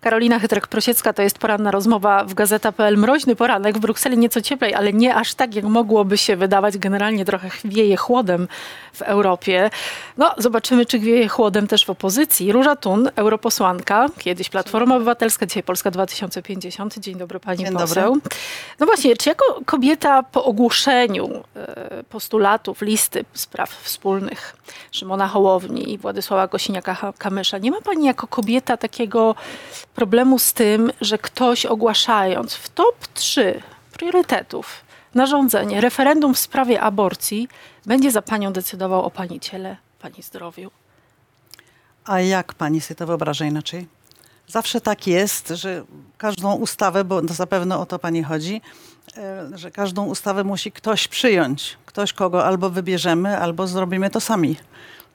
Karolina Chytrek-Prosiecka, to jest poranna rozmowa w Gazeta.pl. Mroźny poranek w Brukseli nieco cieplej, ale nie aż tak, jak mogłoby się wydawać. Generalnie trochę wieje chłodem w Europie. No, zobaczymy, czy wieje chłodem też w opozycji. Róża Tun, europosłanka, kiedyś Platforma Obywatelska, dzisiaj Polska 2050. Dzień dobry pani Dzień poseł. dobry. No właśnie, czy jako kobieta po ogłoszeniu e, postulatów, listy spraw wspólnych Szymona Hołowni i Władysława Gosiniaka-Kamysza, nie ma pani jako kobieta takiego problemu z tym, że ktoś ogłaszając w top 3 priorytetów narządzenie, referendum w sprawie aborcji, będzie za panią decydował o pani ciele, pani zdrowiu? A jak pani sobie to wyobraża inaczej? Zawsze tak jest, że każdą ustawę, bo zapewne o to pani chodzi, e, że każdą ustawę musi ktoś przyjąć. Ktoś, kogo albo wybierzemy, albo zrobimy to sami.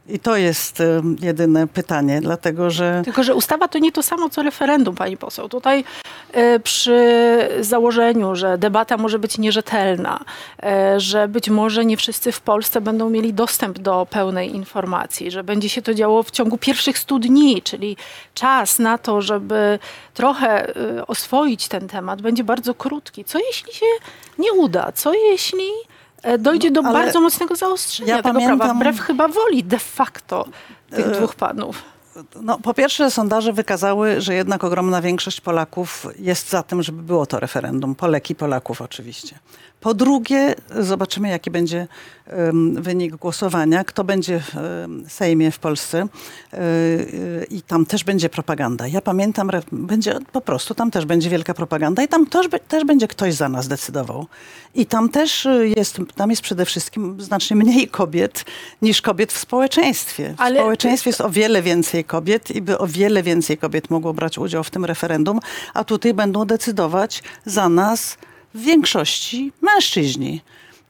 I to jest jedyne pytanie, dlatego że Tylko, że ustawa to nie to samo co referendum, pani poseł. Tutaj e, przy założeniu, że debata może być nierzetelna, e, że być może nie wszyscy w Polsce będą mieli dostęp do pełnej informacji, że będzie się to działo w ciągu pierwszych 100 dni, czyli czas na to, żeby trochę e, oswoić ten temat, będzie bardzo krótki. Co jeśli się nie uda? Co jeśli dojdzie do No, ale bardzo mocnego zaostrzenia ja tego prawa, pamiętam- wbrew chyba woli de facto tych E, dwóch panów? No, po pierwsze, sondaże wykazały, że jednak ogromna większość Polaków jest za tym, żeby było to referendum. Poleki, Polaków oczywiście. Po drugie, zobaczymy, jaki będzie wynik głosowania, kto będzie w Sejmie w Polsce e, e, i tam też będzie propaganda. Ja pamiętam, będzie po prostu, tam też będzie wielka propaganda i tam też, też będzie ktoś za nas decydował. I tam też e, jest, tam jest przede wszystkim znacznie mniej kobiet niż kobiet w społeczeństwie. W Ale- społeczeństwie jest o wiele więcej kobiet i by o wiele więcej kobiet mogło brać udział w tym referendum, a tutaj będą decydować za nas w większości mężczyźni.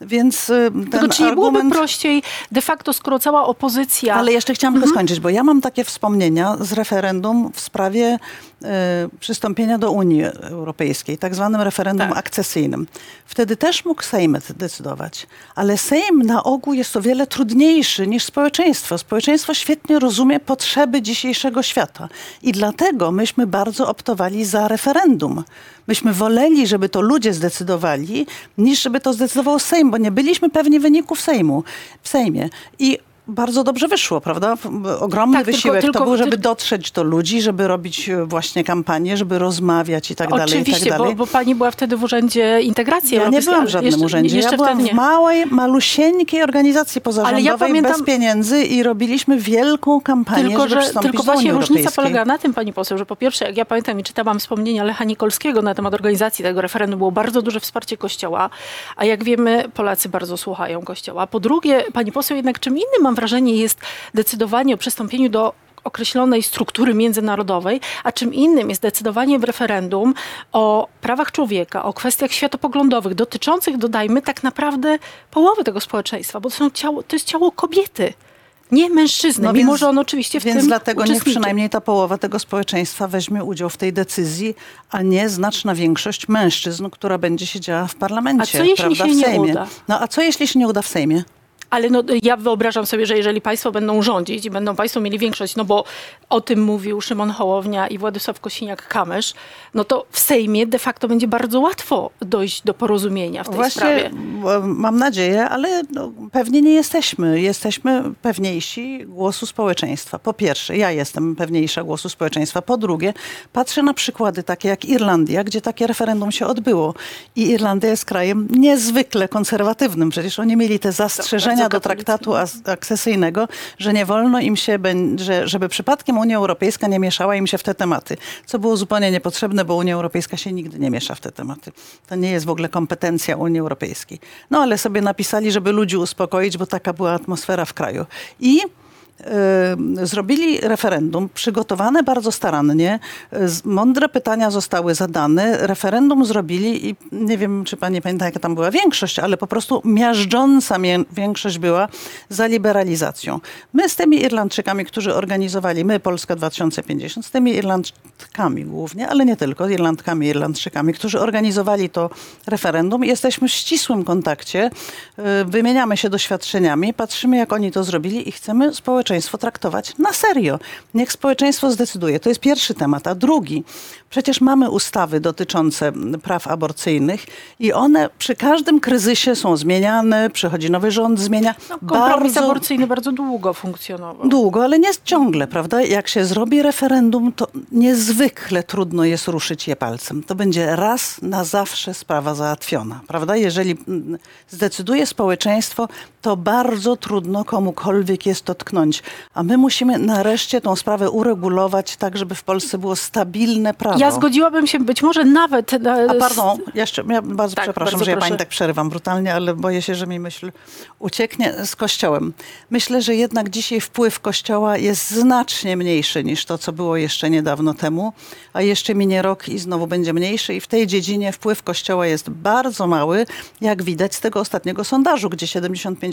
Więc y, ten Tylko czy nie byłoby argument... prościej de facto, skoro cała opozycja... Ale jeszcze chciałam Mhm. tylko skończyć, bo ja mam takie wspomnienia z referendum w sprawie e, przystąpienia do Unii Europejskiej, tak zwanym referendum Tak. akcesyjnym. Wtedy też mógł Sejm decydować, ale Sejm na ogół jest o wiele trudniejszy niż społeczeństwo. Społeczeństwo świetnie rozumie potrzeby dzisiejszego świata i dlatego myśmy bardzo optowali za referendum. Myśmy woleli, żeby to ludzie zdecydowali, niż żeby to zdecydował Sejm, bo nie byliśmy pewni wyników Sejmu, w Sejmie. I bardzo dobrze wyszło, prawda? Ogromny Tak, tylko- wysiłek tylko- to był, żeby tylko- dotrzeć do ludzi, żeby robić e, właśnie kampanię, żeby rozmawiać i tak dalej, i tak Oczywiście, dalej. bo, bo pani była wtedy w Urzędzie Integracji ja nie byłam w żadnym jeszcze, urzędzie. Jeszcze Ja byłam w małej, malusieńkiej organizacji pozarządowej pamiętam- bez pieniędzy i robiliśmy wielką kampanię, Tylko, żeby że, tylko właśnie różnica polega na tym, pani poseł, że po pierwsze, jak ja pamiętam i czytałam wspomnienia Lecha Nikolskiego na temat organizacji tego referendum, było bardzo duże wsparcie Kościoła, a jak wiemy, Polacy bardzo słuchają Kościoła. Po drugie, pani poseł, jednak czym innym mam wrażenie jest decydowanie o przystąpieniu do określonej struktury międzynarodowej, a czym innym jest decydowanie w referendum o prawach człowieka, o kwestiach światopoglądowych dotyczących, dodajmy, tak naprawdę połowy tego społeczeństwa, bo to, są ciało, to jest ciało kobiety, nie mężczyzny, No mimo więc- że on oczywiście w Więc tym dlatego niech przynajmniej ta połowa tego społeczeństwa weźmie udział w tej decyzji, a nie znaczna większość mężczyzn, która będzie siedziała w parlamencie, A co jeśli prawda, się w nie Sejmie. uda? No a co jeśli się nie uda w Sejmie? Ale no, ja wyobrażam sobie, że jeżeli państwo będą rządzić i będą państwo mieli większość, no bo o tym mówił Szymon Hołownia i Władysław Kosiniak-Kamysz, no to w Sejmie de facto będzie bardzo łatwo dojść do porozumienia w tej Właśnie sprawie. mam nadzieję, ale no, pewnie nie jesteśmy. Jesteśmy pewniejsi głosu społeczeństwa. Po pierwsze, ja jestem pewniejsza głosu społeczeństwa. Po drugie, patrzę na przykłady takie jak Irlandia, gdzie takie referendum się odbyło. I Irlandia jest krajem niezwykle konserwatywnym. Przecież oni mieli te zastrzeżenia do traktatu akcesyjnego, że nie wolno im się, że, żeby przypadkiem Unia Europejska nie mieszała im się w te tematy. Co było zupełnie niepotrzebne, bo Unia Europejska się nigdy nie miesza w te tematy. To nie jest w ogóle kompetencja Unii Europejskiej. No ale sobie napisali, żeby ludzi uspokoić, bo taka była atmosfera w kraju. I zrobili referendum, przygotowane bardzo starannie. Y, z- Mądre pytania zostały zadane. Referendum zrobili i nie wiem, czy pani pamięta, jaka tam była większość, ale po prostu miażdżąca większość była za liberalizacją. My z tymi Irlandczykami, którzy organizowali, my Polska 2050, z tymi Irlandkami głównie, ale nie tylko, Irlandkami, Irlandczykami, którzy organizowali to referendum, jesteśmy w ścisłym kontakcie, y, wymieniamy się doświadczeniami, patrzymy, jak oni to zrobili i chcemy społeczeństwo społeczeństwo traktować na serio. Niech społeczeństwo zdecyduje. To jest pierwszy temat. A drugi, przecież mamy ustawy dotyczące praw aborcyjnych i one przy każdym kryzysie są zmieniane, przychodzi nowy rząd, zmienia. No, kompromis aborcyjny bardzo długo funkcjonował. Długo, ale nie ciągle, prawda? Jak się zrobi referendum, to niezwykle trudno jest ruszyć je palcem. To będzie raz na zawsze sprawa załatwiona, prawda? Jeżeli zdecyduje społeczeństwo, to bardzo trudno komukolwiek jest to tknąć. A my musimy nareszcie tą sprawę uregulować tak, żeby w Polsce było stabilne prawo. Ja zgodziłabym się być może nawet... na- A pardon, jeszcze, ja bardzo Tak, przepraszam, bardzo że ja proszę. pani tak przerywam brutalnie, ale boję się, że mi myśl ucieknie z Kościołem. Myślę, że jednak dzisiaj wpływ Kościoła jest znacznie mniejszy niż to, co było jeszcze niedawno temu, a jeszcze minie rok i znowu będzie mniejszy i w tej dziedzinie wpływ Kościoła jest bardzo mały, jak widać z tego ostatniego sondażu, gdzie 75%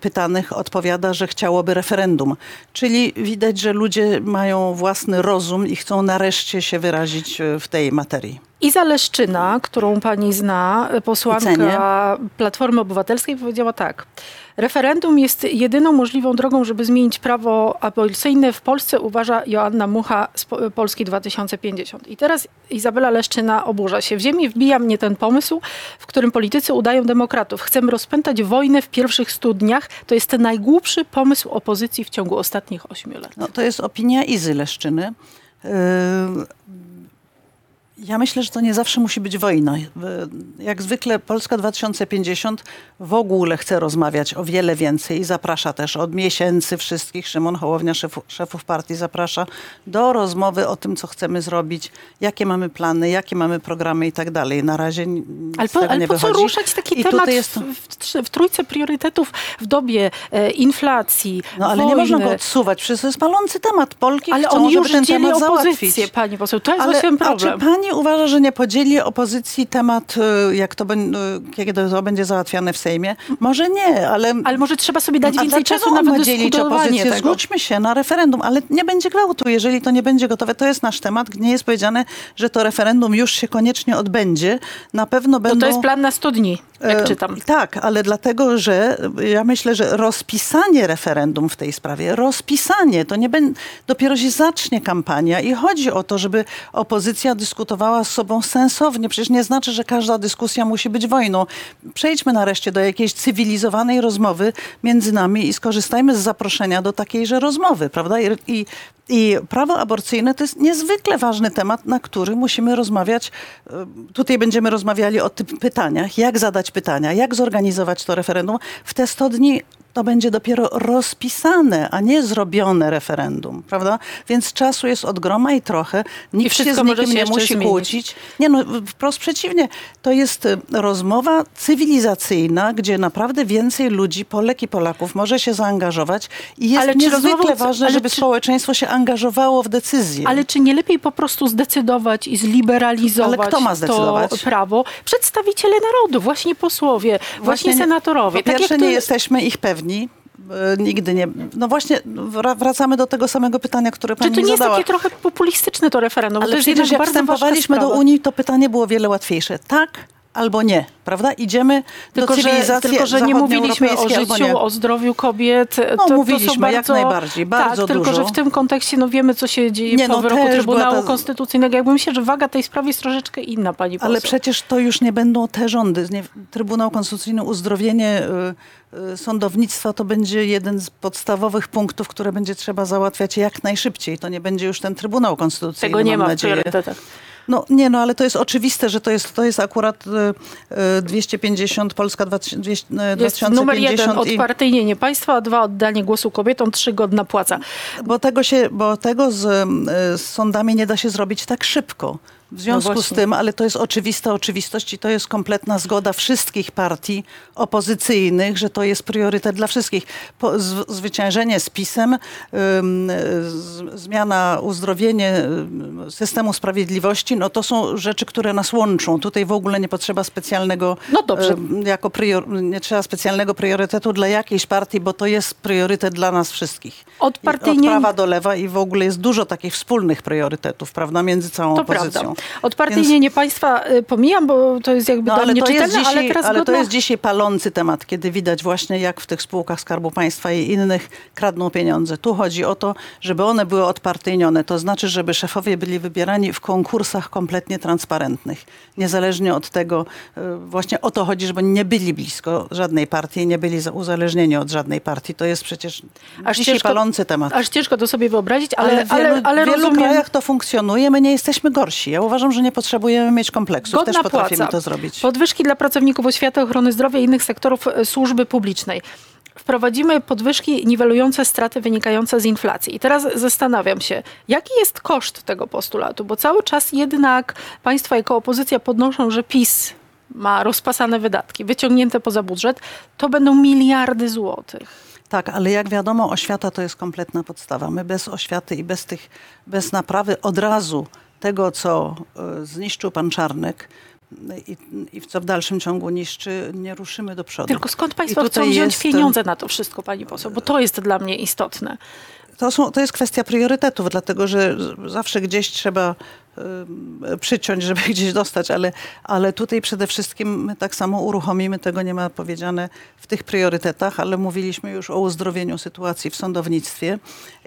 pytanych odpowiada, że chciałoby referendum. Czyli widać, że ludzie mają własny rozum i chcą nareszcie się wyrazić e, w tej materii. Iza Leszczyna, którą pani zna, posłanka Platformy Obywatelskiej, powiedziała tak. Referendum jest jedyną możliwą drogą, żeby zmienić prawo abolicyjne w Polsce, uważa Joanna Mucha z Po- Polski 2050. I teraz Izabela Leszczyna oburza się. W ziemi wbija mnie ten pomysł, w którym politycy udają demokratów. Chcemy rozpętać wojnę w pierwszych stu dniach. To jest ten najgłupszy pomysł opozycji w ciągu ostatnich ośmiu lat. No, to jest opinia Izy Leszczyny. Yy, Ja myślę, że to nie zawsze musi być wojna. Jak zwykle Polska 2050 w ogóle chce rozmawiać o wiele więcej i zaprasza też od miesięcy wszystkich. Szymon Hołownia, szefów, szefów partii, zaprasza do rozmowy o tym, co chcemy zrobić, jakie mamy plany, jakie mamy programy i tak dalej. Na razie Ale po, ale nie po co ruszać taki I temat jest w, w, trójce priorytetów w dobie e, inflacji, No ale wojny. nie można go odsuwać, przecież to jest palący temat. Polki Ale chcą, on żeby już ten dzieli temat opozycję, załatwić. pani poseł. To jest Ale, właśnie a czy problem. Pani uważa, że nie podzieli opozycji temat, y, jak to, y, kiedy to będzie załatwiane w Sejmie? Może nie, ale... Ale może trzeba sobie dać więcej czasu na wydyskutowanie opozycję? tego. Zgódźmy się na referendum, ale nie będzie gwałtu, jeżeli to nie będzie gotowe. To jest nasz temat. Nie jest powiedziane, że to referendum już się koniecznie odbędzie. Na pewno To, będą... to jest plan na 100 dni, jak E, czytam. Tak, ale dlatego, że ja myślę, że rozpisanie referendum w tej sprawie, rozpisanie, to nie będzie, dopiero się zacznie kampania i chodzi o to, żeby opozycja dyskutowała z sobą sensownie. Przecież nie znaczy, że każda dyskusja musi być wojną. Przejdźmy nareszcie do jakiejś cywilizowanej rozmowy między nami i skorzystajmy z zaproszenia do takiejże rozmowy, prawda? I, i, i prawo aborcyjne to jest niezwykle ważny temat, na który musimy rozmawiać. E, Tutaj będziemy rozmawiali o tych pytaniach, jak zadać pytania, jak zorganizować to referendum. W te 100 dni to będzie dopiero rozpisane, a nie zrobione referendum, prawda? Więc czasu jest od groma i trochę. Nikt się z nikim się nie musi zmienić. kłócić. Nie no, wprost przeciwnie. To jest e, rozmowa cywilizacyjna, gdzie naprawdę więcej ludzi, Polek i Polaków może się zaangażować i jest Ale niezwykle rozmową- ważne, żeby czy- społeczeństwo się angażowało w decyzje. Ale czy nie lepiej po prostu zdecydować i zliberalizować Ale kto ma zdecydować? to prawo? Przedstawiciele narodu, właśnie posłowie, właśnie, nie- senatorowie. Po tak pierwsze, nie jesteśmy ich pewni. E, Nigdy nie. No właśnie, wra- wracamy do tego samego pytania, które Czy pani to nie jest zadała. takie trochę populistyczne to referendum? Ale to jest przecież jak wstępowaliśmy do. Unii, to pytanie było wiele łatwiejsze. Tak albo nie, prawda? Idziemy Tylko do że, cywilizacji tylko, że nie mówiliśmy o życiu, o zdrowiu kobiet. No, to, mówiliśmy, to są jak bardzo, najbardziej, bardzo tak, tylko dużo. że w tym kontekście no, wiemy, co się dzieje Nie, po no, wyroku Trybunału ta- Konstytucyjnego. Jakby myślę, że waga tej sprawy jest troszeczkę inna, pani poseł. Ale przecież to już nie będą te rządy. Nie, Trybunał Konstytucyjny, uzdrowienie y, y, sądownictwa to będzie jeden z podstawowych punktów, które będzie trzeba załatwiać jak najszybciej. To nie będzie już ten Trybunał Konstytucyjny, Tego nie ma w nadzieję. priorytetach. No nie, no ale to jest oczywiste, że to jest, to jest akurat y, y, 250, Polska 2000, Jest 2050 numer jeden i... odpartyjnienie państwa, a dwa oddanie głosu kobietom, trzy godna płaca. Bo tego, się, bo tego z, y, z sądami nie da się zrobić tak szybko. W związku z właśnie. tym, ale to jest oczywista oczywistość i to jest kompletna zgoda wszystkich partii opozycyjnych, że to jest priorytet dla wszystkich. Po, z, zwyciężenie z PiSem, ym, z, zmiana, uzdrowienie systemu sprawiedliwości, no to są rzeczy, które nas łączą. Tutaj w ogóle nie potrzeba specjalnego, No dobrze. ym, jako prior, nie trzeba specjalnego priorytetu dla jakiejś partii, bo to jest priorytet dla nas wszystkich. Od I Od prawa do lewa i w ogóle jest dużo takich wspólnych priorytetów, prawda, między całą To opozycją. prawda. Odpartyjnienie państwa y, pomijam, bo to jest jakby No, dla ale, mnie to jest czytelne, dzisiaj, ale teraz ale to jest dzisiaj palący temat, kiedy widać właśnie jak w tych spółkach Skarbu Państwa i innych kradną pieniądze. Tu chodzi o to, żeby one były odpartyjnione. To znaczy, żeby szefowie byli wybierani w konkursach kompletnie transparentnych. Niezależnie od tego, y, właśnie o to chodzi, żeby nie byli blisko żadnej partii nie byli za- uzależnieni od żadnej partii. To jest przecież Aż dzisiaj ciężko- palący temat. Aż ciężko to sobie wyobrazić, ale, Ale w ale, wielu, ale, w wielu rozumiem. krajach to funkcjonuje. My nie jesteśmy gorsi. Ja uważam, że nie potrzebujemy mieć kompleksów. Godna Też potrafimy płaca. to zrobić. Podwyżki dla pracowników oświaty, ochrony zdrowia i innych sektorów e, służby publicznej. Wprowadzimy podwyżki niwelujące straty wynikające z inflacji. I teraz zastanawiam się, jaki jest koszt tego postulatu, bo cały czas jednak państwa jako opozycja podnoszą, że PiS ma rozpasane wydatki, wyciągnięte poza budżet, to będą miliardy złotych. Tak, ale jak wiadomo, oświata to jest kompletna podstawa. My bez oświaty i bez tych, bez naprawy od razu tego, co e, zniszczył pan Czarnek i, i co w dalszym ciągu niszczy, nie ruszymy do przodu. Tylko skąd państwo chcą wziąć jest, pieniądze na to wszystko, pani poseł? Bo to jest dla mnie istotne. To, są, to jest kwestia priorytetów, dlatego że zawsze gdzieś trzeba przyciąć, żeby gdzieś dostać, ale, ale tutaj przede wszystkim my tak samo uruchomimy, tego nie ma powiedziane w tych priorytetach, ale mówiliśmy już o uzdrowieniu sytuacji w sądownictwie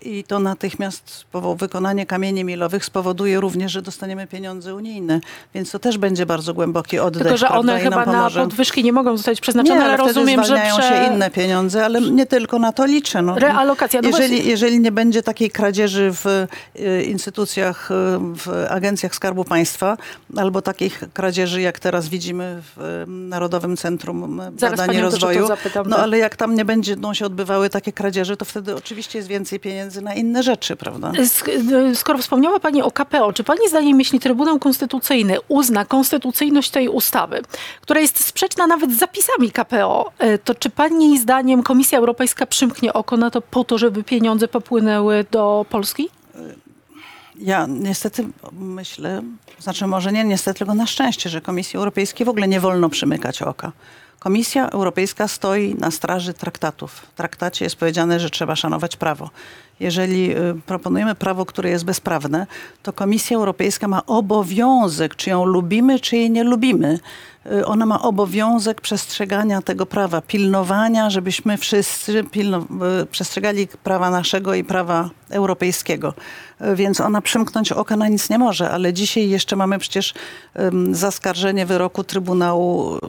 i to natychmiast wykonanie kamieni milowych spowoduje również, że dostaniemy pieniądze unijne, więc to też będzie bardzo głęboki oddech. Tylko, że one chyba na podwyżki nie mogą zostać przeznaczone, Nie, ale ale rozumiem, że prze... się inne pieniądze, ale nie tylko na to liczę. No. Realokacja. No jeżeli, właśnie- jeżeli nie będzie takiej kradzieży w y, instytucjach, y, w agencjach Skarbu Państwa, albo takich kradzieży, jak teraz widzimy w y, Narodowym Centrum Zaraz Badań i Rozwoju, zapytam, no tak. ale jak tam nie będą się odbywały takie kradzieże, to wtedy oczywiście jest więcej pieniędzy na inne rzeczy, prawda? Sk- y, Skoro wspomniała Pani o KPO, czy Pani zdaniem, jeśli Trybunał Konstytucyjny uzna konstytucyjność tej ustawy, która jest sprzeczna nawet z zapisami KPO, to czy Pani zdaniem Komisja Europejska przymknie oko na to po to, żeby pieniądze popłynęły do Polski? Ja niestety myślę, znaczy może nie niestety, tylko na szczęście, że Komisji Europejskiej w ogóle nie wolno przymykać oka. Komisja Europejska stoi na straży traktatów. W traktacie jest powiedziane, że trzeba szanować prawo. Jeżeli y, proponujemy prawo, które jest bezprawne, to Komisja Europejska ma obowiązek, czy ją lubimy, czy jej nie lubimy. Y, Ona ma obowiązek przestrzegania tego prawa, pilnowania, żebyśmy wszyscy pilno, y, przestrzegali prawa naszego i prawa europejskiego. Y, Więc ona przymknąć oka na nic nie może, ale dzisiaj jeszcze mamy przecież ym, zaskarżenie wyroku Trybunału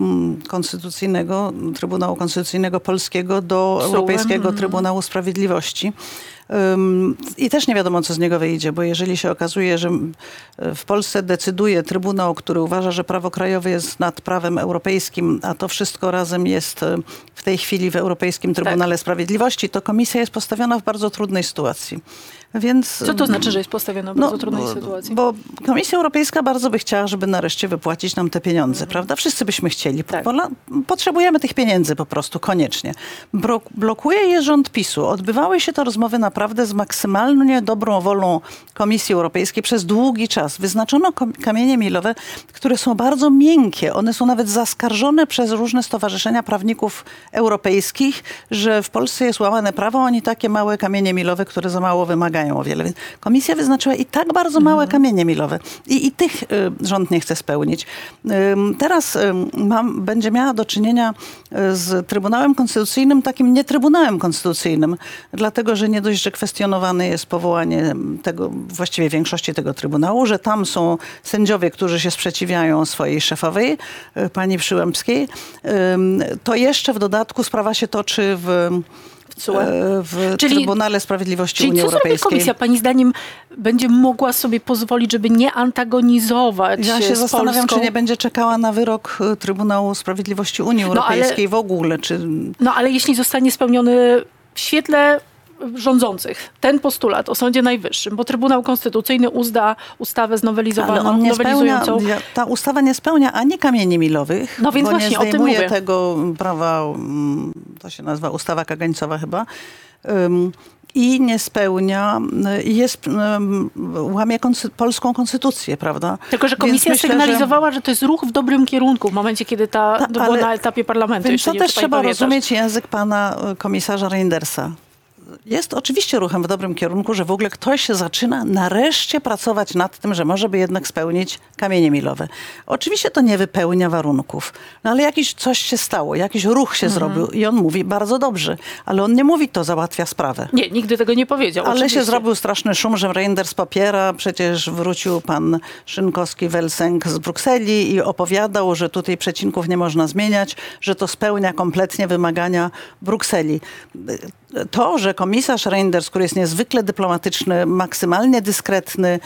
ym, Konstytucyjnego, Trybunału Konstytucyjnego Polskiego do. Europejskiego Mhm. Trybunału Sprawiedliwości. I też nie wiadomo, co z niego wyjdzie, bo jeżeli się okazuje, że m, w Polsce decyduje Trybunał, który uważa, że prawo krajowe jest nad prawem europejskim, a to wszystko razem jest e, w tej chwili w Europejskim Trybunale Sprawiedliwości, to komisja jest postawiona w bardzo trudnej sytuacji. Więc, Co to znaczy, że jest postawiona w bardzo trudnej bo, sytuacji? Bo Komisja Europejska bardzo by chciała, żeby nareszcie wypłacić nam te pieniądze, prawda? Wszyscy byśmy chcieli. Mhm. Tak. Potrzebujemy tych pieniędzy po prostu, koniecznie. Blokuje je rząd PiSu. Odbywały się te rozmowy naprawdę z maksymalnie dobrą wolą Komisji Europejskiej przez długi czas. Wyznaczono kamienie milowe, które są bardzo miękkie. One są nawet zaskarżone przez różne stowarzyszenia prawników europejskich, że w Polsce jest łamane prawo, oni takie małe kamienie milowe, które za mało wymagają o wiele. Komisja wyznaczyła i tak bardzo małe kamienie milowe. I, i tych y, rząd nie chce spełnić. Teraz mam, będzie miała do czynienia y, z Trybunałem Konstytucyjnym, takim nie Trybunałem Konstytucyjnym, dlatego że nie dość, że kwestionowane jest powołanie tego, właściwie większości tego Trybunału, że tam są sędziowie, którzy się sprzeciwiają swojej szefowej, y, pani Przyłębskiej, to jeszcze w dodatku sprawa się toczy w, E, w Czyli- Trybunale Sprawiedliwości Czyli Unii co zrobi Europejskiej. komisja? Pani zdaniem będzie mogła sobie pozwolić, żeby nie antagonizować Ja e, się zastanawiam, Polską? czy nie będzie czekała na wyrok e, Trybunału Sprawiedliwości Unii No, ale- Europejskiej w ogóle. Czy... No ale jeśli zostanie spełniony w świetle rządzących ten postulat o Sądzie Najwyższym, bo Trybunał Konstytucyjny uzda ustawę znowelizowaną, on nie spełnia, nowelizującą. ja- ta ustawa nie spełnia ani kamieni milowych, No więc bo właśnie, nie o tym zdejmuje mówię. tego prawa, mm, to się nazywa ustawa kagańcowa chyba, ym, i nie spełnia, jest, łamie polską konstytucję, prawda? Tylko, że komisja myślę, sygnalizowała, że... to jest ruch w dobrym kierunku w momencie, kiedy ta, Ta- ale- na etapie parlamentu. Więc to też trzeba rozumieć język pana y, komisarza Reindersa. Jest oczywiście ruchem w dobrym kierunku, że w ogóle ktoś zaczyna nareszcie pracować nad tym, że może by jednak spełnić kamienie milowe. Oczywiście to nie wypełnia warunków, no ale jakiś coś się stało, jakiś ruch się zrobił i on mówi bardzo dobrze, ale on nie mówi, to załatwia sprawę. Nie, nigdy tego nie powiedział. Ale oczywiście. się zrobił straszny szum, że Reinders popiera. Przecież wrócił pan Szynkowski-Welsenk z Brukseli i opowiadał, że tutaj przecinków nie można zmieniać, że to spełnia kompletnie wymagania Brukseli. To, że komisarz Reinders, który jest niezwykle dyplomatyczny, maksymalnie dyskretny,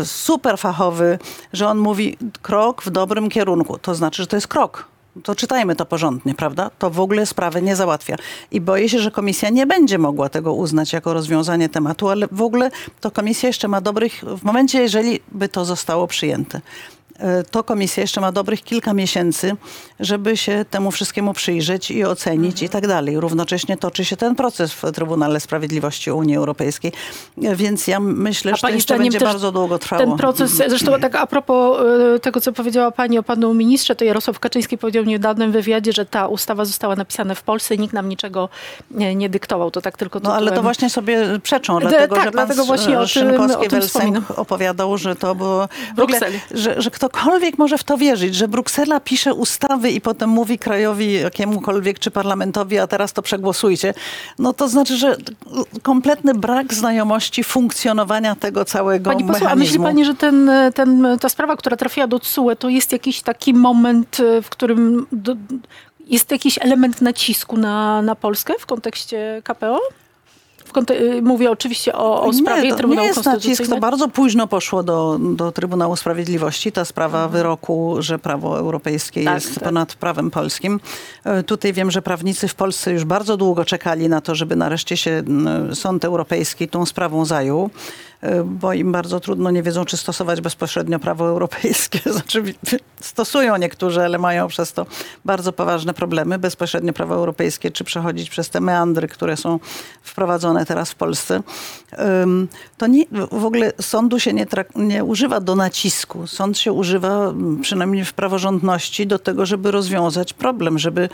y, super fachowy, że on mówi krok w dobrym kierunku, to znaczy, że to jest krok. To czytajmy to porządnie, prawda? To w ogóle sprawy nie załatwia. I boję się, że komisja nie będzie mogła tego uznać jako rozwiązanie tematu, ale w ogóle to komisja jeszcze ma dobrych, w momencie, jeżeli by to zostało przyjęte, to komisja jeszcze ma dobrych kilka miesięcy, żeby się temu wszystkiemu przyjrzeć i ocenić i tak dalej. Równocześnie toczy się ten proces w Trybunale Sprawiedliwości Unii Europejskiej. E, Więc ja myślę, że to jeszcze będzie bardzo długo trwało. Ten proces, zresztą tak a propos e, tego, co powiedziała pani o panu ministrze, to Jarosław Kaczyński powiedział w niedawnym wywiadzie, że ta ustawa została napisana w Polsce i nikt nam niczego nie, nie dyktował. To tak tylko No ale to tytułem. właśnie sobie przeczą, dlatego tak, że pan dlatego właśnie o tym- o tym opowiadał, że to było... W ogóle, że, że ktokolwiek może w to wierzyć, że Bruksela pisze ustawy i potem mówi krajowi jakiemukolwiek czy parlamentowi, a teraz to przegłosujcie. No to znaczy, że kompletny brak znajomości funkcjonowania tego całego Pani poseł, a mechanizmu. myśli pani, że ten, ten, ta sprawa, która trafiła do TSUE, to jest jakiś taki moment, e, w którym do, jest jakiś element nacisku na, na Polskę w kontekście KPO? Y, mówię oczywiście o, o sprawie nie, to Trybunału nie jest nacisk, to Konstytucyjnego. bardzo późno poszło do, do Trybunału Sprawiedliwości. Ta sprawa Mhm. wyroku, że prawo europejskie Tak, jest tak. ponad prawem polskim. E, Tutaj wiem, że prawnicy w Polsce już bardzo długo czekali na to, żeby nareszcie się Sąd Europejski tą sprawą zajął, bo im bardzo trudno, nie wiedzą, czy stosować bezpośrednio prawo europejskie. Znaczy stosują niektórzy, ale mają przez to bardzo poważne problemy. Bezpośrednio prawo europejskie, czy przechodzić przez te meandry, które są wprowadzone teraz w Polsce. To nie, w ogóle sądu się nie, trak, nie używa do nacisku. Sąd się używa, m, przynajmniej w praworządności, do tego, żeby rozwiązać problem, żeby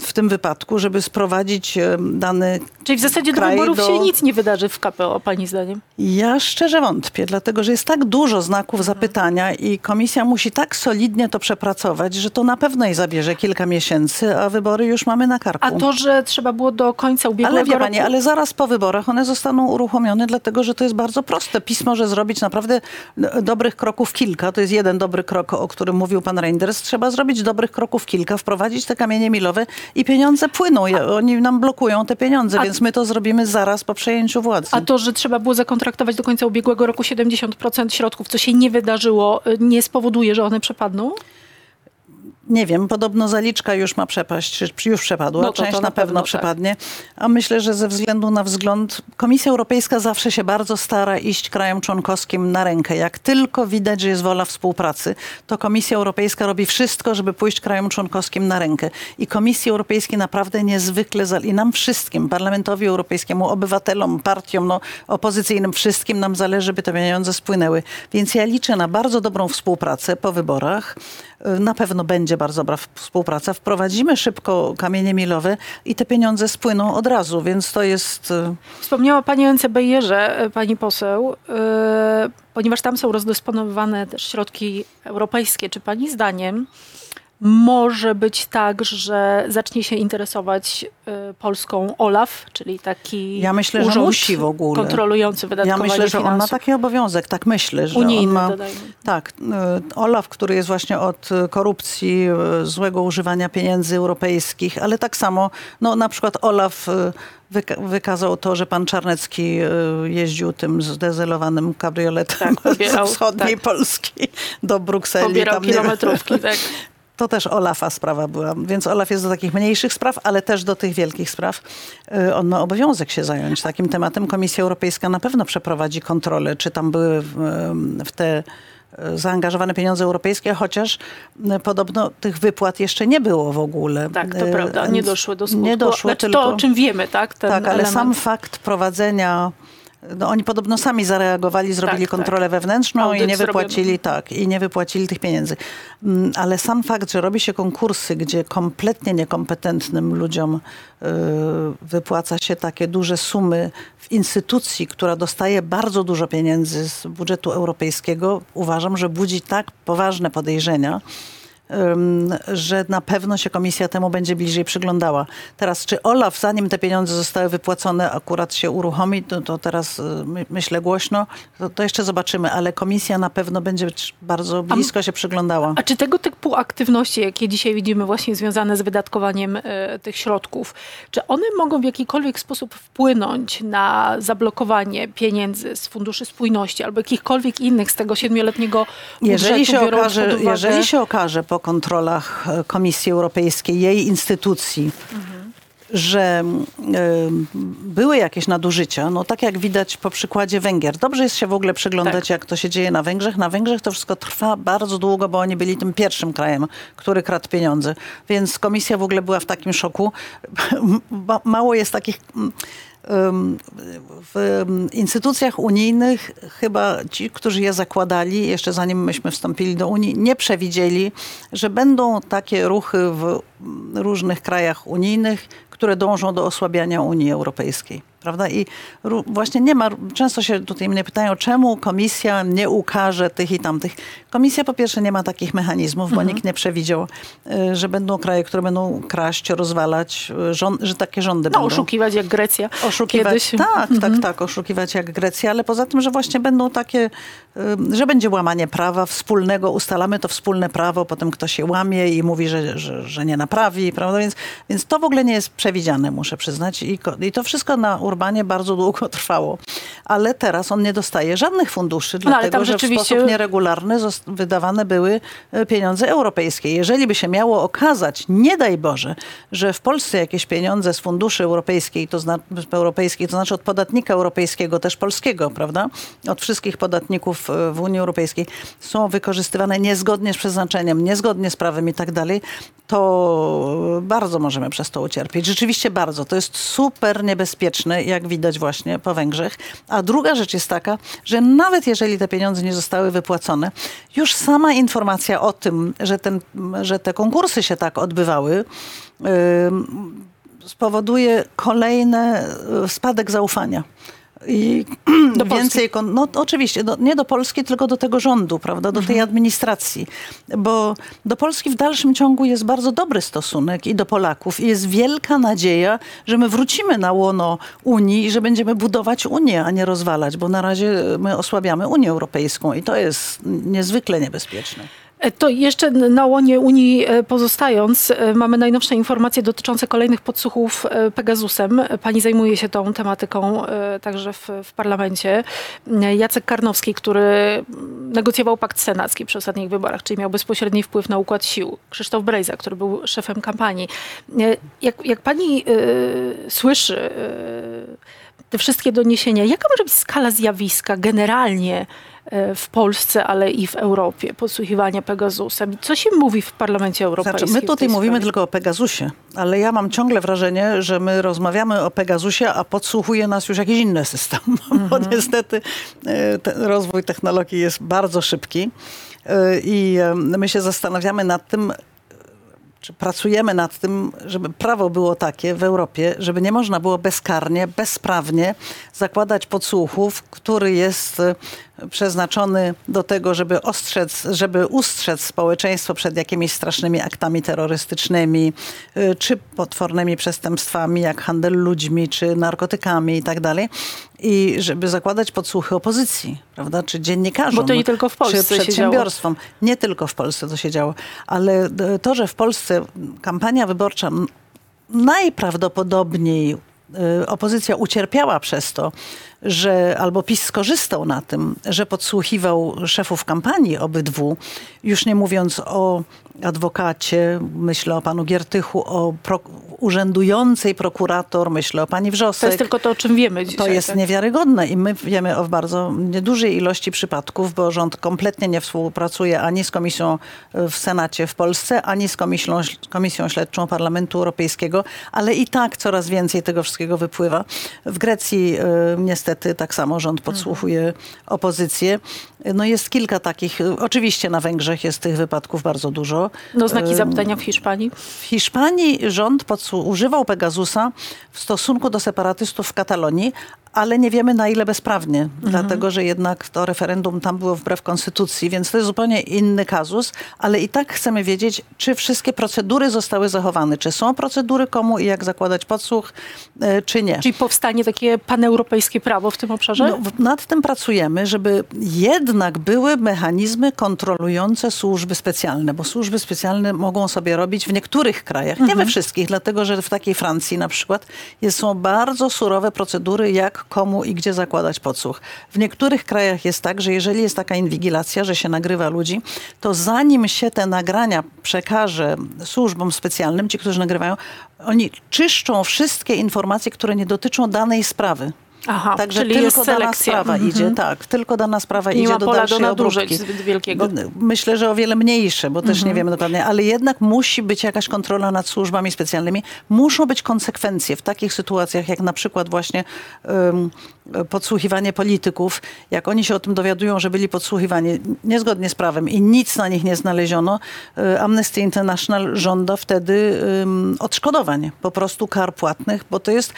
w tym wypadku, żeby sprowadzić dany Czyli w zasadzie do wyborów do- się nic nie wydarzy w KPO, pani zdaniem? ja szczerze wątpię, dlatego że jest tak dużo znaków zapytania i komisja musi tak solidnie to przepracować, że to na pewno jej zabierze kilka miesięcy, a wybory już mamy na karku. A to, że trzeba było do końca ubiegłego Ale wie roku... pani, ale zaraz po wyborach one zostaną uruchomione, dlatego że to jest bardzo proste. PiS może zrobić naprawdę d- dobrych kroków kilka. To jest jeden dobry krok, o którym mówił pan Reinders. Trzeba zrobić dobrych kroków kilka, wprowadzić te kamienie milowe i pieniądze płyną. Ja- Oni nam blokują te pieniądze, A- więc my to zrobimy zaraz po przejęciu władzy. A to, że trzeba było zakontraktować do końca ubiegłego roku 70% środków, co się nie wydarzyło, y, nie spowoduje, że one przepadną? Nie wiem, podobno zaliczka już ma przepaść, czy już przepadła, No to- część to na, na pewno, pewno, tak. przepadnie. A myślę, że ze względu na wzgląd, Komisja Europejska zawsze się bardzo stara iść krajom członkowskim na rękę. Jak tylko widać, że jest wola współpracy, to Komisja Europejska robi wszystko, żeby pójść krajom członkowskim na rękę. I Komisji Europejskiej naprawdę niezwykle, i nam wszystkim, Parlamentowi Europejskiemu, obywatelom, partiom no, opozycyjnym, wszystkim nam zależy, by te pieniądze spłynęły. Więc ja liczę na bardzo dobrą współpracę po wyborach. Y, Na pewno będzie bardzo dobra współpraca. Wprowadzimy szybko kamienie milowe i te pieniądze spłyną od razu, więc to jest... y, Wspomniała Pani o NCBR-ze, e, Pani poseł, e, ponieważ tam są rozdysponowane też środki europejskie. Czy Pani zdaniem może być tak, że zacznie się interesować e, Polską OLAF, czyli taki Ja myślę, że urząd musi w ogóle. kontrolujący Ja wydatkowanie myślę, że on ma taki obowiązek, tak myślę, że Unijny, on ma... dodajmy. Tak, y, Olaf, który jest właśnie od y, korupcji, y, złego używania pieniędzy europejskich, ale tak samo, no na przykład Olaf y, wyka- wykazał to, że pan Czarnecki y, jeździł tym zdezelowanym kabrioletem Tak, pobierał, z wschodniej tak. Polski do Brukseli. Pobierał tam, kilometrówki, tak. To też Olafa sprawa była, więc Olaf jest do takich mniejszych spraw, ale też do tych wielkich spraw. Y, On ma obowiązek się zająć takim tematem. Komisja Europejska na pewno przeprowadzi kontrolę, czy tam były w, te y, zaangażowane pieniądze europejskie, chociaż y, podobno tych wypłat jeszcze nie było w ogóle. Tak, to prawda, nie doszły do skutku. Nie doszły, znaczy tylko... to, o czym wiemy, tak? Ten tak, ale element. sam fakt prowadzenia no oni podobno sami zareagowali, zrobili Tak, tak. kontrolę wewnętrzną Audyt i nie wypłacili, tak, i nie wypłacili tych pieniędzy. Mm, Ale sam fakt, że robi się konkursy, gdzie kompletnie niekompetentnym ludziom y, wypłaca się takie duże sumy w instytucji, która dostaje bardzo dużo pieniędzy z budżetu europejskiego, uważam, że budzi tak poważne podejrzenia, że na pewno się komisja temu będzie bliżej przyglądała. Teraz, czy Olaf, zanim te pieniądze zostały wypłacone, akurat się uruchomi, to, to teraz y, my, myślę głośno, to, to jeszcze zobaczymy, ale komisja na pewno będzie bardzo blisko się przyglądała. A czy tego typu aktywności, jakie dzisiaj widzimy właśnie związane z wydatkowaniem e, tych środków, czy one mogą w jakikolwiek sposób wpłynąć na zablokowanie pieniędzy z Funduszy Spójności albo jakichkolwiek innych z tego siedmioletniego Jeżeli budżetu, się, biorąc okaże, uwagę- jeżeli się okaże po kontrolach e, Komisji Europejskiej, jej instytucji, że mm, e, były jakieś nadużycia, no tak jak widać po przykładzie Węgier. Dobrze jest się w ogóle przyglądać, Tak. jak to się dzieje na Węgrzech. Na Węgrzech to wszystko trwa bardzo długo, bo oni byli tym pierwszym krajem, który kradł pieniądze. Więc komisja w ogóle była w takim szoku. Ma- Mało jest takich... w instytucjach unijnych chyba ci, którzy je zakładali, jeszcze zanim myśmy wstąpili do Unii, nie przewidzieli, że będą takie ruchy w różnych krajach unijnych, które dążą do osłabiania Unii Europejskiej. Prawda? I właśnie nie ma, często się tutaj mnie pytają, czemu komisja nie ukaże tych i tamtych. Komisja po pierwsze nie ma takich mechanizmów, bo nikt nie przewidział, y, że będą kraje, które będą kraść, rozwalać, y, że takie rządy No, będą oszukiwać jak Grecja. oszukiwać. Kiedyś. Tak, tak, tak, oszukiwać jak Grecja, ale poza tym, że właśnie będą takie, ym, że będzie łamanie prawa wspólnego, ustalamy to wspólne prawo, potem ktoś się łamie i mówi, że, że, że nie naprawi, prawda? Więc, więc to w ogóle nie jest przewidziane, muszę przyznać. I, I to wszystko na Urbanie bardzo długo trwało. Ale teraz on nie dostaje żadnych funduszy, No, dlatego że w rzeczywiście- sposób nieregularny wydawane były e, pieniądze europejskie. Jeżeli by się miało okazać, nie daj Boże, że w Polsce jakieś pieniądze z funduszy europejskiej, to, zna- europejskich, to znaczy od podatnika europejskiego, też polskiego, prawda? Od wszystkich podatników e, w Unii Europejskiej są wykorzystywane niezgodnie z przeznaczeniem, niezgodnie z prawem i tak dalej, to bardzo możemy przez to ucierpieć. Rzeczywiście bardzo. To jest super niebezpieczne, jak widać właśnie po Węgrzech. A druga rzecz jest taka, że nawet jeżeli te pieniądze nie zostały wypłacone, już sama informacja o tym, że, ten, że te konkursy się tak odbywały, ym, spowoduje kolejny y, spadek zaufania. I Do więcej, kon- no oczywiście, do, nie do Polski, tylko do tego rządu, prawda, do tej administracji. Bo do Polski w dalszym ciągu jest bardzo dobry stosunek i do Polaków. I jest wielka nadzieja, że my wrócimy na łono Unii i że będziemy budować Unię, a nie rozwalać, bo na razie my osłabiamy Unię Europejską i to jest niezwykle niebezpieczne. E, To jeszcze na łonie Unii e, pozostając, e, mamy najnowsze informacje dotyczące kolejnych podsłuchów Pegasusem. Pani zajmuje się tą tematyką także w, w parlamencie. Jacek Karnowski, który negocjował pakt senacki przy ostatnich wyborach, czyli miał bezpośredni wpływ na układ sił. Krzysztof Brejza, który był szefem kampanii. Jak, jak pani słyszy te wszystkie doniesienia, jaka może być skala zjawiska generalnie e, w Polsce, ale i w Europie, podsłuchiwania Pegasusem? Co się mówi w parlamencie europejskim? Znaczy, my tutaj mówimy sprawie? tylko o Pegasusie, ale ja mam ciągle wrażenie, że my rozmawiamy o Pegasusie, a podsłuchuje nas już jakiś inny system, bo Mhm. niestety e, ten rozwój technologii jest bardzo szybki e, i my się zastanawiamy nad tym, czy pracujemy nad tym, żeby prawo było takie w Europie, żeby nie można było bezkarnie, bezprawnie zakładać podsłuchów, który jest przeznaczony do tego, żeby ostrzec, żeby ustrzec społeczeństwo przed jakimiś strasznymi aktami terrorystycznymi, y, czy potwornymi przestępstwami, jak handel ludźmi, czy narkotykami i tak dalej. I żeby zakładać podsłuchy opozycji, prawda, czy dziennikarzom. Bo to nie tylko w Polsce Czy przedsiębiorstwom. Nie tylko w Polsce to się działo, ale d- to, że w Polsce kampania wyborcza najprawdopodobniej y, opozycja ucierpiała przez to, że albo PiS skorzystał na tym, że podsłuchiwał szefów kampanii obydwu, już nie mówiąc o adwokacie, myślę o panu Giertychu, o pro, urzędującej prokurator, myślę o pani Wrzosek. To jest tylko to, o czym wiemy dzisiaj. To jest tak? niewiarygodne i my wiemy o bardzo niedużej ilości przypadków, bo rząd kompletnie nie współpracuje ani z komisją w Senacie w Polsce, ani z komisją, komisją śledczą Parlamentu Europejskiego, ale i tak coraz więcej tego wszystkiego wypływa. W Grecji y, niestety tak samo rząd podsłuchuje opozycję. No jest kilka takich, y, oczywiście na Węgrzech jest tych wypadków bardzo dużo. No znaki zapytania w Hiszpanii. w Hiszpanii rząd używał Pegasusa w stosunku do separatystów w Katalonii, ale nie wiemy na ile bezprawnie, dlatego że jednak to referendum tam było wbrew konstytucji, więc to jest zupełnie inny kazus, ale i tak chcemy wiedzieć, czy wszystkie procedury zostały zachowane, czy są procedury komu i jak zakładać podsłuch, e, czy nie. Czyli powstanie takie paneuropejskie prawo w tym obszarze? No, nad tym pracujemy, żeby jednak były mechanizmy kontrolujące służby specjalne, bo służby specjalne mogą sobie robić w niektórych krajach, nie we wszystkich, dlatego że w takiej Francji na przykład jest, są bardzo surowe procedury, jak komu i gdzie zakładać podsłuch. W niektórych krajach jest tak, że jeżeli jest taka inwigilacja, że się nagrywa ludzi, to zanim się te nagrania przekaże służbom specjalnym, ci, którzy nagrywają, oni czyszczą wszystkie informacje, które nie dotyczą danej sprawy. Aha, Także czyli tylko jest dana sprawa Mhm. idzie, tak, tylko dana sprawa Nie idzie ma do pola do dalszej nadużyć obróbki. zbyt wielkiego. Myślę, że o wiele mniejsze, bo też Mhm. nie wiemy dokładnie, ale jednak musi być jakaś kontrola nad służbami specjalnymi. Muszą być konsekwencje w takich sytuacjach, jak na przykład właśnie um, podsłuchiwanie polityków. Jak oni się o tym dowiadują, że byli podsłuchiwani niezgodnie z prawem i nic na nich nie znaleziono, y, Amnesty International żąda wtedy um, odszkodowań, po prostu kar płatnych, bo to jest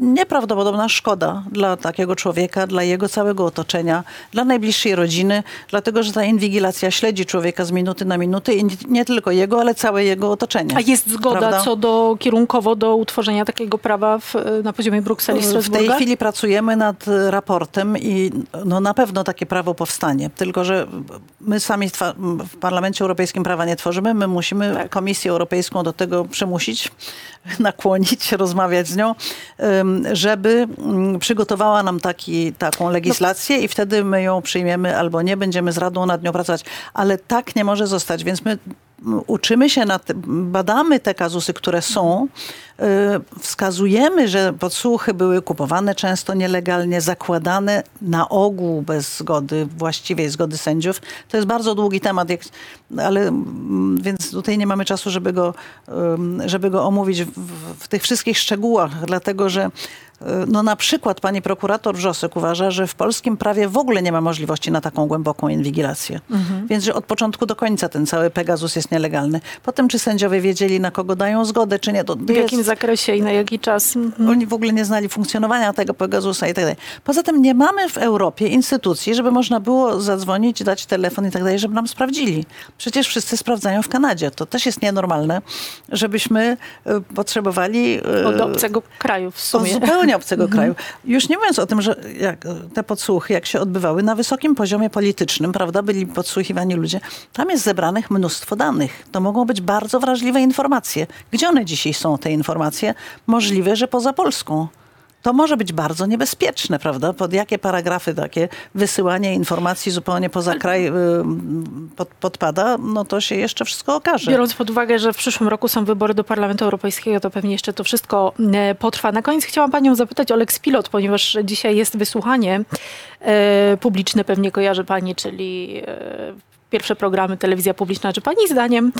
nieprawdopodobna szkoda dla takiego człowieka, dla jego całego otoczenia, dla najbliższej rodziny, dlatego że ta inwigilacja śledzi człowieka z minuty na minutę i nie- tylko jego, ale całe jego otoczenie. A jest zgoda Prawda? co do kierunkowo do utworzenia takiego prawa w, na poziomie Brukseli i W tej Strasburga? chwili pracujemy nad raportem i no, na pewno takie prawo powstanie. Tylko, że my sami w Parlamencie Europejskim prawa nie tworzymy. My musimy Tak. Komisję Europejską do tego przymusić, nakłonić, rozmawiać z nią, żeby mm, przygotowała nam taki, taką legislację i wtedy my ją przyjmiemy albo nie. Będziemy z Radą nad nią pracować. Ale tak nie może zostać, więc my uczymy się, nad, badamy te kazusy, które są, y, wskazujemy, że podsłuchy były kupowane często nielegalnie, zakładane na ogół bez zgody, właściwej zgody sędziów. To jest bardzo długi temat, jak, ale mm, więc tutaj nie mamy czasu, żeby go, żeby go omówić w, w tych wszystkich szczegółach, dlatego że no na przykład pani prokurator Wrzosek uważa, że w polskim prawie w ogóle nie ma możliwości na taką głęboką inwigilację. Więc, że od początku do końca ten cały Pegasus jest nielegalny. Potem, czy sędziowie wiedzieli, na kogo dają zgodę, czy nie, to W jakim jest, zakresie i na jaki czas? Mhm. oni w ogóle nie znali funkcjonowania tego Pegasusa i tak dalej. Poza tym nie mamy w Europie instytucji, żeby można było zadzwonić, dać telefon i tak dalej, żeby nam sprawdzili. Przecież wszyscy sprawdzają w Kanadzie. To też jest nienormalne, żebyśmy y, potrzebowali... y, Od obcego kraju w sumie. Zupełnie obcego kraju. Już nie mówiąc o tym, że te podsłuchy, jak się odbywały na wysokim poziomie politycznym, prawda, byli podsłuchiwani ludzie, tam jest zebranych mnóstwo danych. To mogą być bardzo wrażliwe informacje. Gdzie one dzisiaj są, te informacje? Możliwe, że poza Polską. To może być bardzo niebezpieczne, prawda? Pod jakie paragrafy takie wysyłanie informacji zupełnie poza kraj y, pod, podpada, no to się jeszcze wszystko okaże. Biorąc pod uwagę, że w przyszłym roku są wybory do Parlamentu Europejskiego, to pewnie jeszcze to wszystko e, potrwa. Na koniec chciałam panią zapytać o Lex Pilot, ponieważ dzisiaj jest wysłuchanie e, publiczne, pewnie kojarzy pani, czyli e, pierwsze programy telewizja publiczna. Czy pani zdaniem,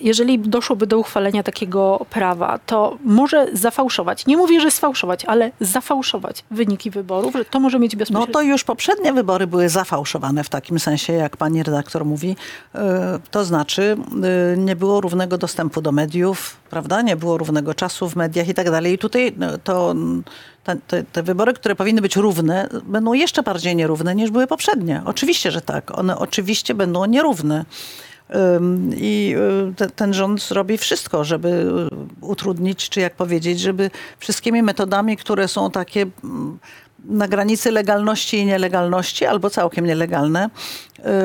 jeżeli doszłoby do uchwalenia takiego prawa, to może zafałszować, nie mówię, że sfałszować, ale zafałszować wyniki wyborów, że to może mieć No bezpośrednio... to już poprzednie wybory były zafałszowane w takim sensie, jak pani redaktor mówi. E, To znaczy e, nie było równego dostępu do mediów, prawda? Nie było równego czasu w mediach i tak dalej. I tutaj no, to, te, te, te wybory, które powinny być równe, będą jeszcze bardziej nierówne niż były poprzednie. Oczywiście, że tak. One oczywiście będą nierówne. I y, te, ten rząd zrobi wszystko, żeby y, utrudnić, czy jak powiedzieć, żeby wszystkimi metodami, które są takie mm, na granicy legalności i nielegalności, albo całkiem nielegalne,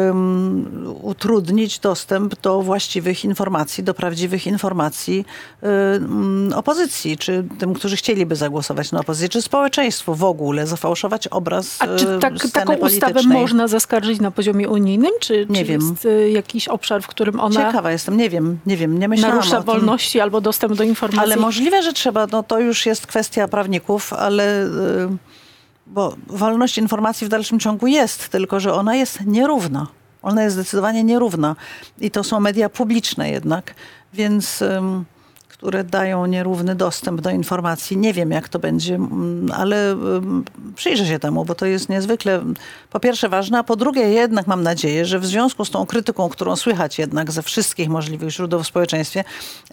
ym, utrudnić dostęp do właściwych informacji, do prawdziwych informacji mm, opozycji, czy tym, którzy chcieliby zagłosować na opozycję, czy społeczeństwu w ogóle, zafałszować obraz A czy tak, taką ustawę politycznej. można zaskarżyć na poziomie unijnym? Czy, Nie czy wiem. jest y, jakiś obszar, w którym ona Ciekawa jestem, nie wiem, nie wiem, nie myślałam narusza wolności albo dostęp do informacji? Ale możliwe, że trzeba, no to już jest kwestia prawników, ale y, bo wolność informacji w dalszym ciągu jest, tylko że ona jest nierówna. Ona jest zdecydowanie nierówna. I to są media publiczne jednak, więc które dają nierówny dostęp do informacji. Nie wiem, jak to będzie, mm, ale ym, przyjrzę się temu, bo to jest niezwykle po pierwsze ważne, a po drugie jednak mam nadzieję, że w związku z tą krytyką, którą słychać jednak ze wszystkich możliwych źródeł w społeczeństwie,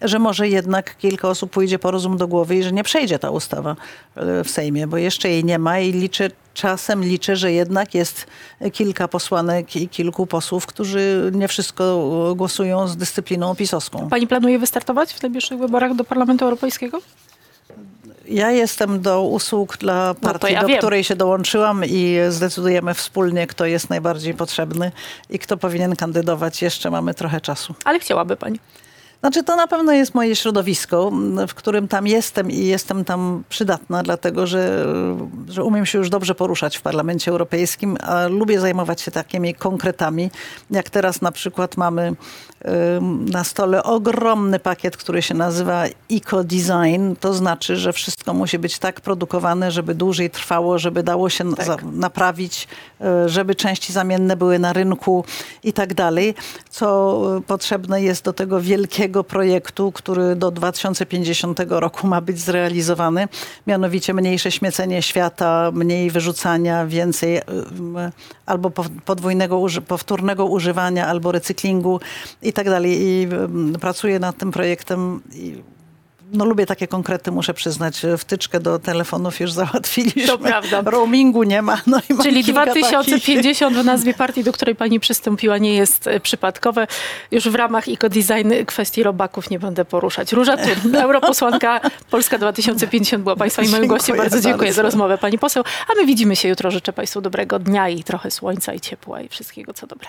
że może jednak kilka osób pójdzie po rozum do głowy i że nie przejdzie ta ustawa e, w Sejmie, bo jeszcze jej nie ma i liczę, czasem liczę, że jednak jest kilka posłanek i kilku posłów, którzy nie wszystko głosują z dyscypliną pisowską. Pani planuje wystartować w najbliższych wyborach do Parlamentu Europejskiego? Ja jestem do usług dla partii, No ja do wiem. której się dołączyłam i zdecydujemy wspólnie, kto jest najbardziej potrzebny i kto powinien kandydować. Jeszcze mamy trochę czasu. Ale chciałaby pani. Znaczy to na pewno jest moje środowisko, w którym tam jestem i jestem tam przydatna, dlatego że, że umiem się już dobrze poruszać w Parlamencie Europejskim, a lubię zajmować się takimi konkretami, jak teraz na przykład mamy na stole ogromny pakiet, który się nazywa eco-design. To znaczy, że wszystko musi być tak produkowane, żeby dłużej trwało, żeby dało się Tak. naprawić, y, żeby części zamienne były na rynku i tak dalej, co y, potrzebne jest do tego wielkiego projektu, który do 2050 roku ma być zrealizowany, mianowicie mniejsze śmiecenie świata, mniej wyrzucania, więcej y, albo podwójnego, powtórnego używania, albo recyklingu i tak dalej. I pracuję nad tym projektem no lubię takie konkrety, muszę przyznać. Wtyczkę do telefonów już załatwiliśmy. To prawda. Roamingu nie ma. No i Czyli kilka takich. 2050 w nazwie partii, do której pani przystąpiła, nie jest e, przypadkowe. Już w ramach eco-design kwestii robaków nie będę poruszać. Róża Thun, europosłanka Polska 2050 była państwa i moim gościem. Bardzo dziękuję za bardzo. rozmowę pani poseł. A my widzimy się jutro. Życzę państwu dobrego dnia i trochę słońca i ciepła i wszystkiego co dobre.